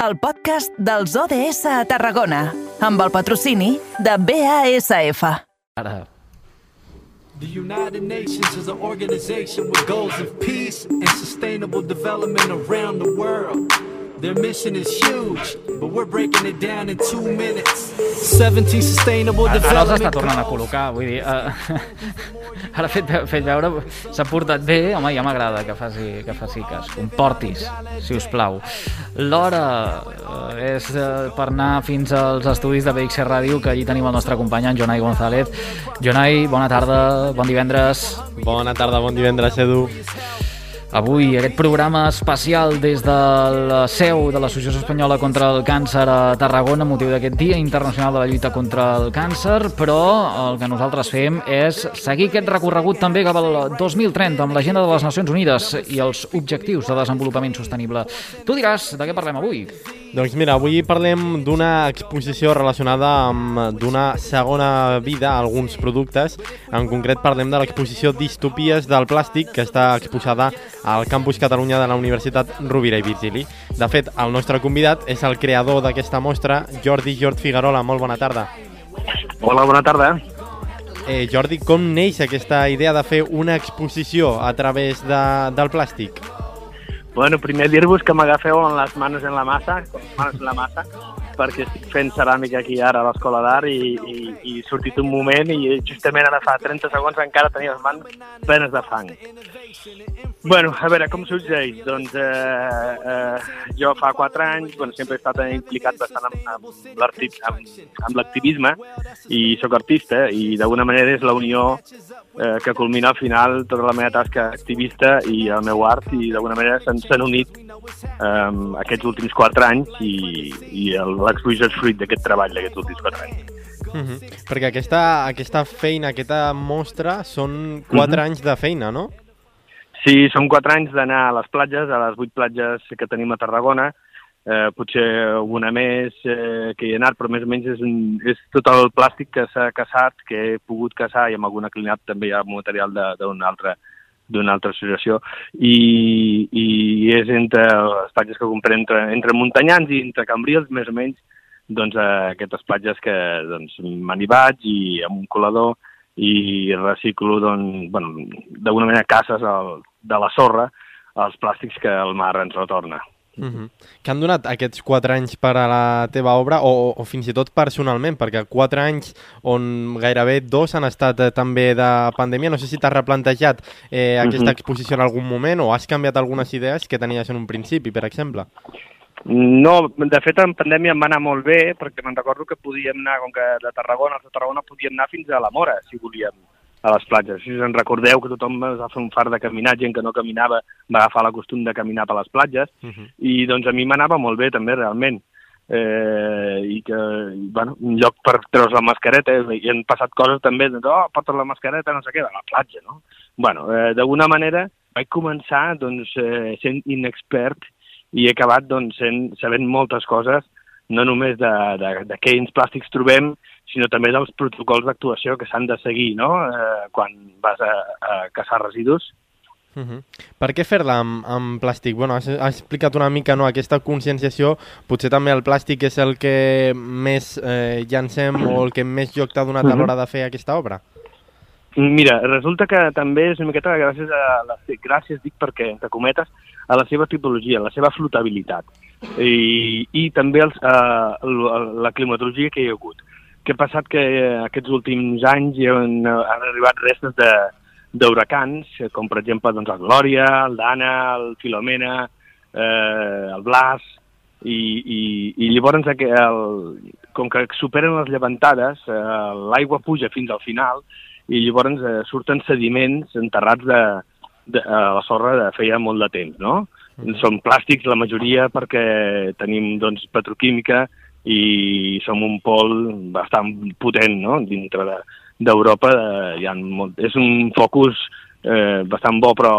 el podcast dels ODS a Tarragona, amb el patrocini de BASF. Ara, The United Nations is an organization with goals of peace and sustainable development around the world. Their mission is huge, but we're breaking it down in two minutes. 17 sustainable ara els està development tornant a col·locar, vull dir... Uh, ara fet, fet veure... S'ha portat bé, home, ja m'agrada que faci, que faci que es comportis, si us plau. L'hora uh, és uh, per anar fins als estudis de BXC Ràdio, que allí tenim el nostre company, en Jonai González. Jonai, bona tarda, bon divendres. Bona tarda, bon divendres, Edu. Avui aquest programa especial des de la seu de l'Associació Espanyola contra el Càncer a Tarragona, motiu d'aquest Dia Internacional de la Lluita contra el Càncer, però el que nosaltres fem és seguir aquest recorregut també cap al 2030 amb l'agenda de les Nacions Unides i els objectius de desenvolupament sostenible. Tu diràs de què parlem avui? Doncs mira, avui parlem d'una exposició relacionada amb d'una segona vida a alguns productes. En concret parlem de l'exposició Distopies del plàstic que està exposada al Campus Catalunya de la Universitat Rovira i Virgili. De fet, el nostre convidat és el creador d'aquesta mostra, Jordi Jord Figuerola. Molt bona tarda. Hola, bona tarda. Eh, Jordi, com neix aquesta idea de fer una exposició a través de, del plàstic? Bueno, primer dir-vos que m'agafeu amb les mans en la massa, mans en la massa, perquè estic fent ceràmica aquí ara a l'Escola d'Art i, i, i he sortit un moment i justament ara fa 30 segons encara tenia les mans plenes de fang. Bueno, a veure, com sorgeix? Doncs eh, eh, jo fa 4 anys, bueno, sempre he estat implicat bastant amb, amb amb, amb l'activisme i sóc artista i d'alguna manera és la unió eh, que culmina al final tota la meva tasca activista i el meu art i d'alguna manera s'han unit eh, aquests últims 4 anys i, i el- l'exposició és fruit d'aquest treball d'aquests últims 4 anys. Uh -huh. Perquè aquesta, aquesta feina, aquesta mostra, són 4 Mhm. anys de feina, no? Sí, són 4 anys d'anar a les platges, a les 8 platges que tenim a Tarragona, eh, potser alguna més eh, que hi he anat, però més o menys és, un, és tot el plàstic que s'ha caçat, que he pogut caçar, i amb alguna clean-up també hi ha material d'una altra d'una altra associació, i, i és entre les platges que comprem entre, entre muntanyans i entre cambrils, més o menys, doncs, eh, aquestes platges que doncs, me n'hi vaig i amb un colador i reciclo, doncs, bueno, d'alguna manera caces el, de la sorra els plàstics que el mar ens retorna. Uh -huh. Que han donat aquests 4 anys per a la teva obra o, o fins i tot personalment, perquè 4 anys on gairebé dos han estat eh, també de pandèmia. No sé si t'has replantejat eh, aquesta Mhm. exposició en algun moment o has canviat algunes idees que tenies en un principi, per exemple. No, de fet, en pandèmia em va anar molt bé, perquè me'n recordo que podíem anar, com que de Tarragona, de Tarragona podíem anar fins a la Mora, si volíem, a les platges. Si us en recordeu que tothom es va fer un far de caminar, gent que no caminava va agafar la costum de caminar per les platges, Uh -huh. i doncs a mi m'anava molt bé també, realment. Eh, i que, bueno, un lloc per treure's la mascareta, i han passat coses també, de, oh, portes la mascareta, no sé què, de la platja, no? Bueno, eh, d'alguna manera vaig començar doncs, eh, sent inexpert i he acabat doncs, sent, sabent moltes coses, no només de, de, de quins plàstics trobem, sinó també dels protocols d'actuació que s'han de seguir no? eh, quan vas a, a caçar residus. Uh -huh. Per què fer-la amb, amb plàstic? Bueno, has, has explicat una mica no, aquesta conscienciació. Potser també el plàstic és el que més eh, llancem o el que més lloc t'ha donat a l'hora de fer aquesta obra. Mira, resulta que també és una miqueta gràcies a la, gràcies dic perquè, entre cometes, a la seva tipologia, a la seva flotabilitat i, i també els, uh, la climatologia que hi ha hagut. Què ha passat que eh, aquests últims anys hi han, han arribat restes de d'huracans, eh, com per exemple doncs, el Glòria, el Dana, el Filomena, eh, el Blas, i, i, i llavors el, com que superen les llevantades, eh, l'aigua puja fins al final i llavors eh, surten sediments enterrats de, de, a la sorra de feia molt de temps, no? Són plàstics la majoria perquè tenim doncs, petroquímica i som un pol bastant potent no? dintre de- d'Europa. De, hi ha molt, és un focus eh, bastant bo, però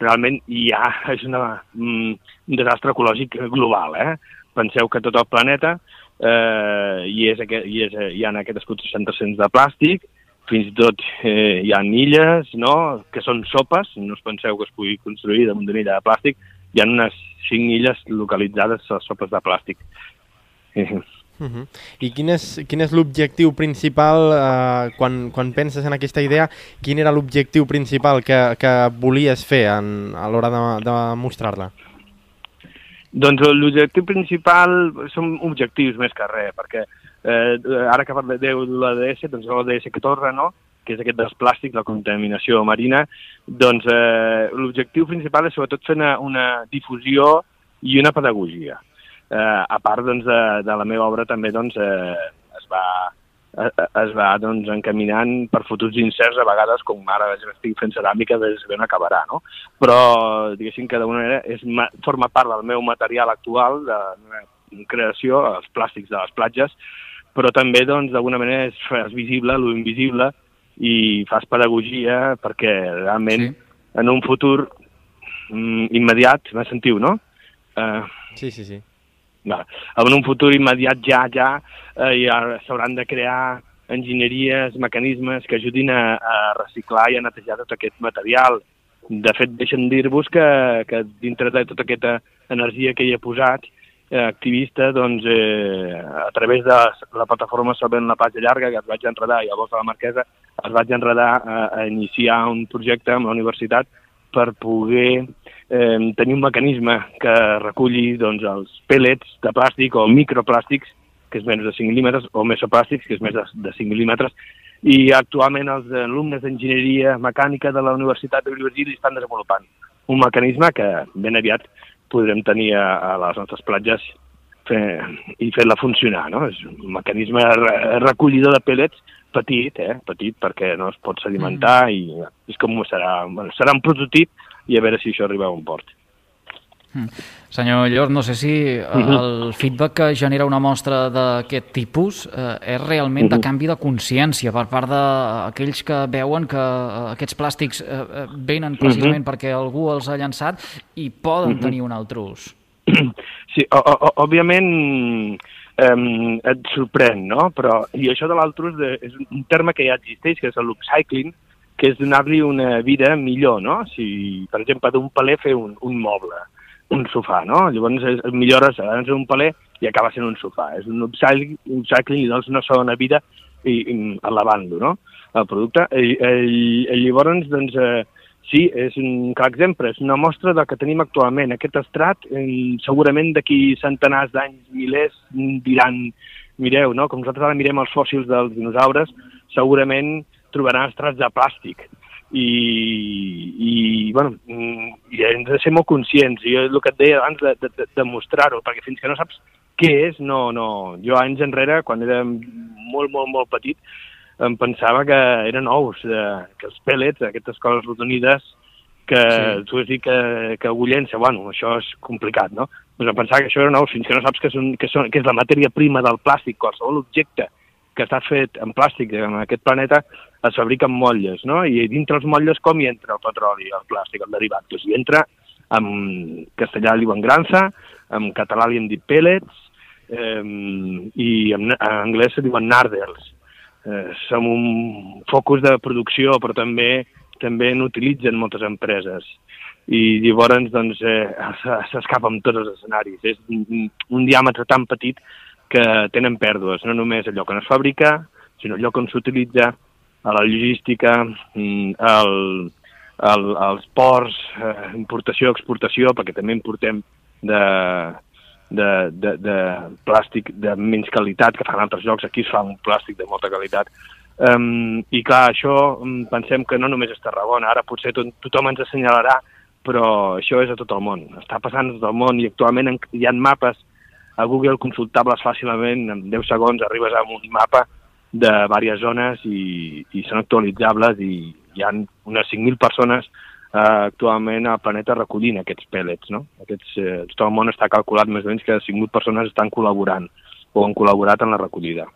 realment hi ha, és una, mm, un desastre ecològic global. Eh? Penseu que tot el planeta eh, hi, és, hi, és, hi ha aquestes concentracions de plàstic, fins i tot eh, hi ha illes, no?, que són sopes, no us penseu que es pugui construir damunt d'una illa de plàstic, hi ha unes cinc illes localitzades a sopes de plàstic. Uh -huh. I quin és, quin és l'objectiu principal, eh, quan, quan penses en aquesta idea, quin era l'objectiu principal que, que volies fer en, a l'hora de, de mostrar-la? Doncs l'objectiu principal són objectius més que res, perquè eh, ara que parlem de l'ADS, doncs l'ADS que torna, no?, que és aquest dels plàstics, la contaminació marina, doncs eh, l'objectiu principal és sobretot fer una, una difusió i una pedagogia eh, a part doncs, de, de la meva obra també doncs, eh, es va, eh, es va doncs, encaminant per futurs incerts a vegades, com ara estic fent ceràmica, de saber on acabarà, no? Però, diguéssim que d'alguna manera és, forma part del meu material actual de, de creació, els plàstics de les platges, però també doncs, d'alguna manera és, és visible lo invisible i fas pedagogia perquè realment sí. en un futur mm, immediat, me sentiu, no? Uh, sí, sí, sí va. En un futur immediat ja, ja, eh, ja s'hauran de crear enginyeries, mecanismes que ajudin a, a reciclar i a netejar tot aquest material. De fet, deixen dir-vos que, que dintre de tota aquesta energia que hi he posat, eh, activista, doncs, eh, a través de la plataforma Solvent la Platja Llarga, que es vaig enredar, i a la Marquesa, es vaig enredar a, a iniciar un projecte amb la universitat per poder eh, tenir un mecanisme que reculli doncs, els pellets de plàstic o microplàstics, que és menys de 5 mil·límetres, o mesoplàstics, que és més de, de 5 mil·límetres, i actualment els alumnes d'enginyeria mecànica de la Universitat de Virgili estan desenvolupant un mecanisme que ben aviat podrem tenir a, a les nostres platges fer, i fer-la funcionar. No? És un mecanisme recollidor de pellets petit, eh? petit perquè no es pot sedimentar mm. i és com serà, bueno, serà un prototip i a veure si això arriba a un port. Mm. Senyor Llor, no sé si mhm. el feedback que genera una mostra d'aquest tipus eh, és realment de mhm. canvi de consciència per part d'aquells que veuen que eh, aquests plàstics eh, eh venen mhm. precisament perquè algú els ha llançat i poden tenir un altre ús. Sí, o, o, òbviament eh, et sorprèn, no? Però, I això de l'altre ús és un terme que ja existeix, que és l'upcycling, que és donar-li una vida millor, no? Si, per exemple, d'un paler fer un, un moble, un sofà, no? Llavors es, millores abans un paler i acaba sent un sofà. És un upcycling, i dones una segona vida i, i elevant-lo, no? El producte. I, i, i llavors, doncs, eh, sí, és un clar exemple, és una mostra del que tenim actualment. Aquest estrat, eh, segurament d'aquí centenars d'anys, milers, diran, mireu, no? Com nosaltres ara mirem els fòssils dels dinosaures, segurament trobaran estrats de plàstic i, i, bueno, mm, i hem de ser molt conscients. I el que et deia abans de, de, de mostrar-ho, perquè fins que no saps què és, no, no. Jo anys enrere, quan era molt, molt, molt petit, em pensava que eren ous, eh, que els pèl·lets, aquestes coses rodonides, que sí. tu has dit que, que algú llença, bueno, això és complicat, no? Doncs em pensava que això eren ous fins que no saps que, són, que, són, que és la matèria prima del plàstic, qualsevol objecte que està fet en plàstic en aquest planeta es fabriquen motlles, no? I dintre els motlles com hi entra el petroli, el plàstic, el derivat? Doncs hi entra, en castellà li diuen granza, en català li hem dit pellets, eh, i en, en anglès se diuen nardels. Eh, som un focus de producció, però també també n'utilitzen moltes empreses i llavors doncs, eh, s'escapa amb tots els escenaris. És un, diàmetre tan petit que tenen pèrdues, no només allò que no es fabrica, sinó allò que s'utilitza, a la logística, mm, el, el, els ports, eh, importació, exportació, perquè també importem de, de, de, de plàstic de menys qualitat que fan altres llocs, aquí es fa un plàstic de molta qualitat. Um, I clar, això um, pensem que no només és Tarragona, ara potser to tothom ens assenyalarà, però això és a tot el món, està passant a tot el món i actualment hi ha mapes. A Google consultables fàcilment, en 10 segons arribes a un mapa de diverses zones i, i són actualitzables i hi ha unes 5.000 persones eh, actualment al planeta recollint aquests pèl·lets. No? Aquests, eh, tot el món està calculat més o menys que 5.000 persones estan col·laborant o han col·laborat en la recollida.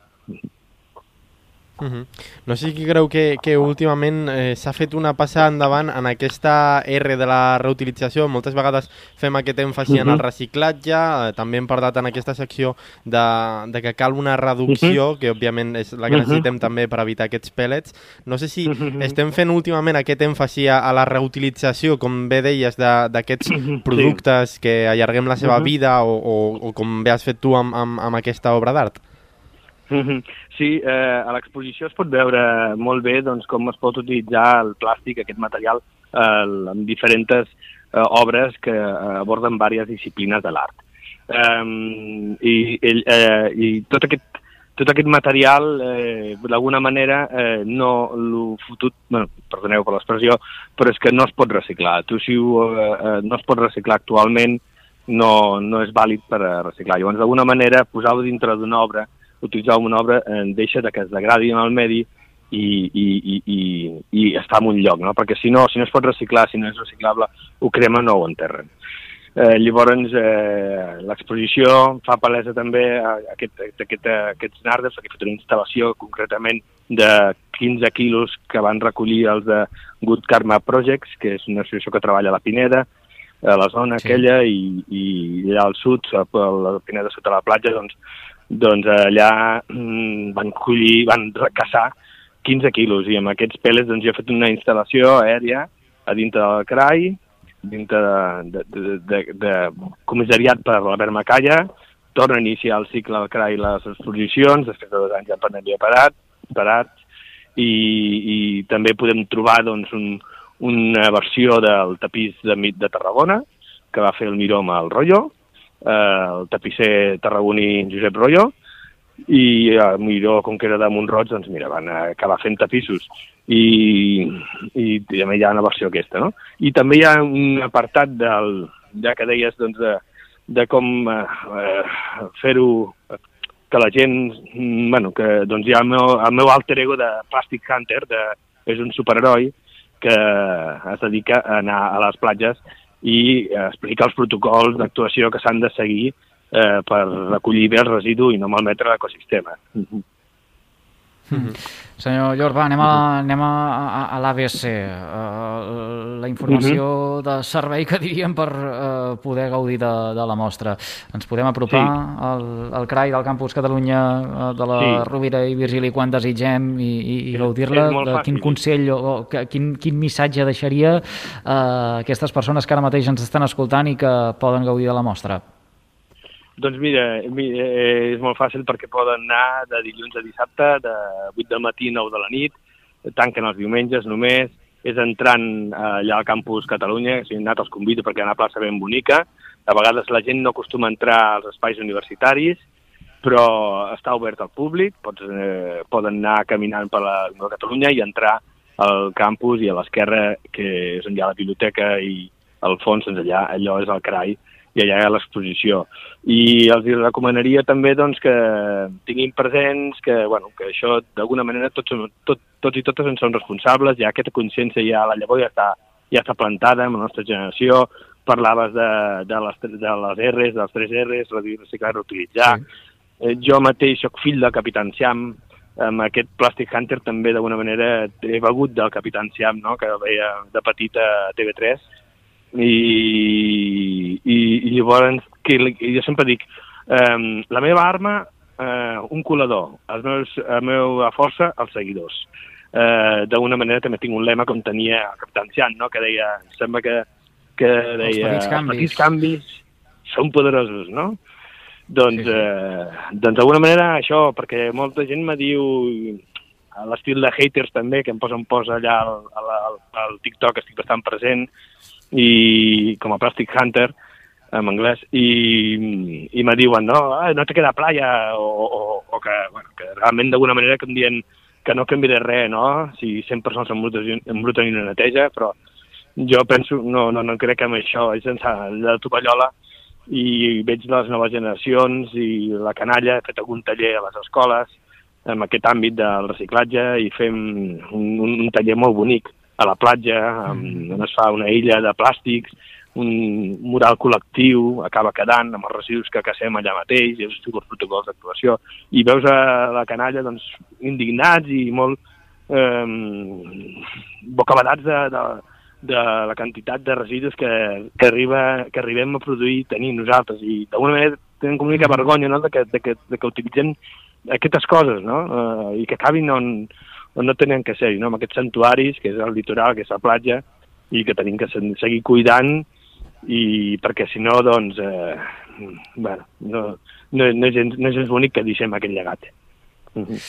Uh -huh. No sé si creu que, que últimament eh, s'ha fet una passa endavant en aquesta R de la reutilització. Moltes vegades fem aquest èmfasi uh -huh. en el reciclatge, eh, també hem parlat en aquesta secció de, de que cal una reducció, uh -huh. que òbviament és la que necessitem uh -huh. també per evitar aquests pèl·lets. No sé si uh -huh. estem fent últimament aquest èmfasi a, a la reutilització, com bé deies, d'aquests uh -huh. productes sí. que allarguem la seva uh -huh. vida o, o, o com bé has fet tu amb, amb, amb aquesta obra d'art. Sí, eh, a l'exposició es pot veure molt bé doncs, com es pot utilitzar el plàstic, aquest material, eh, en diferents eh, obres que eh, aborden diverses disciplines de l'art. Eh, i, eh, I tot aquest, tot aquest material, eh, d'alguna manera, eh, no l'ho fotut, bueno, perdoneu per l'expressió, però és que no es pot reciclar. Tu, si ho, eh, no es pot reciclar actualment, no, no és vàlid per reciclar. Llavors, d'alguna manera, posar-ho dintre d'una obra utilitzar una obra eh, deixa de que es degradi en el medi i, i, i, i, i està en un lloc, no? perquè si no, si no es pot reciclar, si no és reciclable, ho cremen o ho enterren. Eh, llavors, eh, l'exposició fa palesa també a aquest, aquest, aquests nardes, que he fet una instal·lació concretament de 15 quilos que van recollir els de Good Karma Projects, que és una associació que treballa a la Pineda, a la zona sí. aquella, i, i allà al sud, a la Pineda sota la platja, doncs doncs allà mm, van collir, van caçar 15 quilos i amb aquests pèl·lets doncs, jo he fet una instal·lació aèria a dintre del CRAI, dintre de, de, de, de comissariat per l'Albert Macalla, torna a iniciar el cicle del CRAI les exposicions, després de dos anys ja havia parat, parat i, i també podem trobar doncs, un, una versió del tapís de de Tarragona, que va fer el Miró amb el Rollo, eh, el tapisser tarragoní Josep Rollo, i a Miró, com que era de Montroig, doncs mira, van acabar fent tapissos i, i també hi ha una versió aquesta, no? I també hi ha un apartat del, ja que deies, doncs, de, de com eh, fer-ho que la gent, bueno, que doncs hi ha el meu, el meu alter ego de Plastic Hunter, de, és un superheroi que es dedica a anar a les platges i eh, explicar els protocols d'actuació que s'han de seguir eh, per recollir bé el residu i no malmetre l'ecosistema. Mm -hmm. Senyor Llorba, anem a, anem a, a, a l'ABC, uh, la informació uh -huh. de servei que diríem per uh, poder gaudir de, de la mostra. Ens podem apropar sí. al, al CRAI del Campus Catalunya uh, de la sí. Rovira i Virgili quan desitgem i, i, i gaudir-la? De quin consell o, o que, quin, quin missatge deixaria uh, aquestes persones que ara mateix ens estan escoltant i que poden gaudir de la mostra? Doncs mira, eh, és molt fàcil perquè poden anar de dilluns a dissabte, de 8 del matí a 9 de la nit, tanquen els diumenges només, és entrant allà al campus Catalunya, si anat els convido perquè hi ha una plaça ben bonica, a vegades la gent no acostuma a entrar als espais universitaris, però està obert al públic, pots, eh, poden anar caminant per la Catalunya i entrar al campus i a l'esquerra, que és on hi ha la biblioteca i al fons, doncs allà, allò és el CRAI, i allà hi ha l'exposició. I els recomanaria també doncs, que tinguin presents que, bueno, que això d'alguna manera tots, tot, tots i totes en són responsables, ja aquesta consciència ja la llavor ja està, ja està plantada en la nostra generació, parlaves de, de, les, de les R's, dels tres R's, reduir, reciclar, reutilitzar. Sí. Eh, jo mateix sóc fill del Capitan Siam, amb aquest Plastic Hunter també d'alguna manera he begut del Capitan Siam, no? que veia de petit a TV3, i, i, i llavors que, jo sempre dic um, la meva arma uh, un colador, els meus, la meva força, els seguidors uh, d'alguna manera també tinc un lema com tenia el Capitán Cian, no? que deia sembla que, que deia els petits canvis, petits canvis són poderosos, no? Doncs, sí, sí. Eh, doncs d'alguna manera això, perquè molta gent me diu a l'estil de haters també, que em posen posa allà al, al, al TikTok, estic bastant present, i com a Plastic Hunter en anglès, i, i me diuen, no, ah, no te queda playa, o, o, o que, bueno, que realment d'alguna manera que em diuen que no canviaré res, no? Si 100 persones embruten i una neteja, però jo penso, no, no, no crec que amb això, és sense la tovallola, i veig les noves generacions i la canalla, he fet algun taller a les escoles en aquest àmbit del reciclatge i fem un, un, un taller molt bonic a la platja, amb, mm. on es fa una illa de plàstics, un mural col·lectiu, acaba quedant amb els residus que cassem allà mateix, i els, els protocols d'actuació, i veus a la canalla doncs, indignats i molt eh, bocabadats de, de, de la quantitat de residus que, que, arriba, que arribem a produir tenir nosaltres, i d'alguna manera tenen com una mica vergonya no? de, que, de, que, de que utilitzem aquestes coses, no? Eh, I que acabin on, on no tenen que ser, no? amb aquests santuaris, que és el litoral, que és la platja, i que tenim que seguir cuidant i perquè si no, doncs, eh, bueno, no, no, no, és no és bonic que deixem aquest llegat. Uh -huh.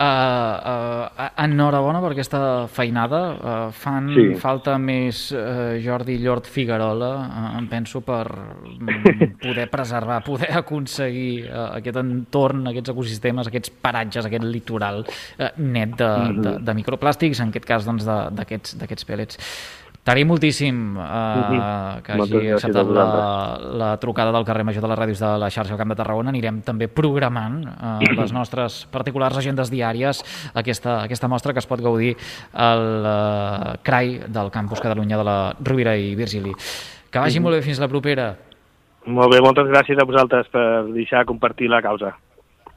uh, uh, enhorabona per aquesta feinada. Uh, fan sí. falta més uh, Jordi Llort Figuerola, uh, em penso, per um, poder preservar, poder aconseguir uh, aquest entorn, aquests ecosistemes, aquests paratges, aquest litoral uh, net de, uh -huh. de, de microplàstics, en aquest cas doncs, d'aquests doncs, pèl·lets. T'agraïm moltíssim uh, uh -huh. que hagi acceptat la, la trucada del carrer Major de les Ràdios de la xarxa al Camp de Tarragona. Anirem també programant uh, les nostres particulars agendes diàries aquesta, aquesta mostra que es pot gaudir al uh, CRAI del Campus Catalunya de la Rovira i Virgili. Que vagi uh -huh. molt bé fins la propera. Molt bé, moltes gràcies a vosaltres per deixar compartir la causa.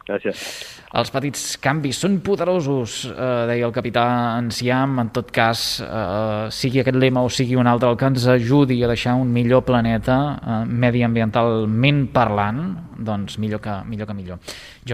Gràcies. Els petits canvis són poderosos, eh, deia el capità Enciam. En tot cas, eh, sigui aquest lema o sigui un altre, el que ens ajudi a deixar un millor planeta, eh, mediambientalment parlant, doncs millor que millor. Que millor. Jo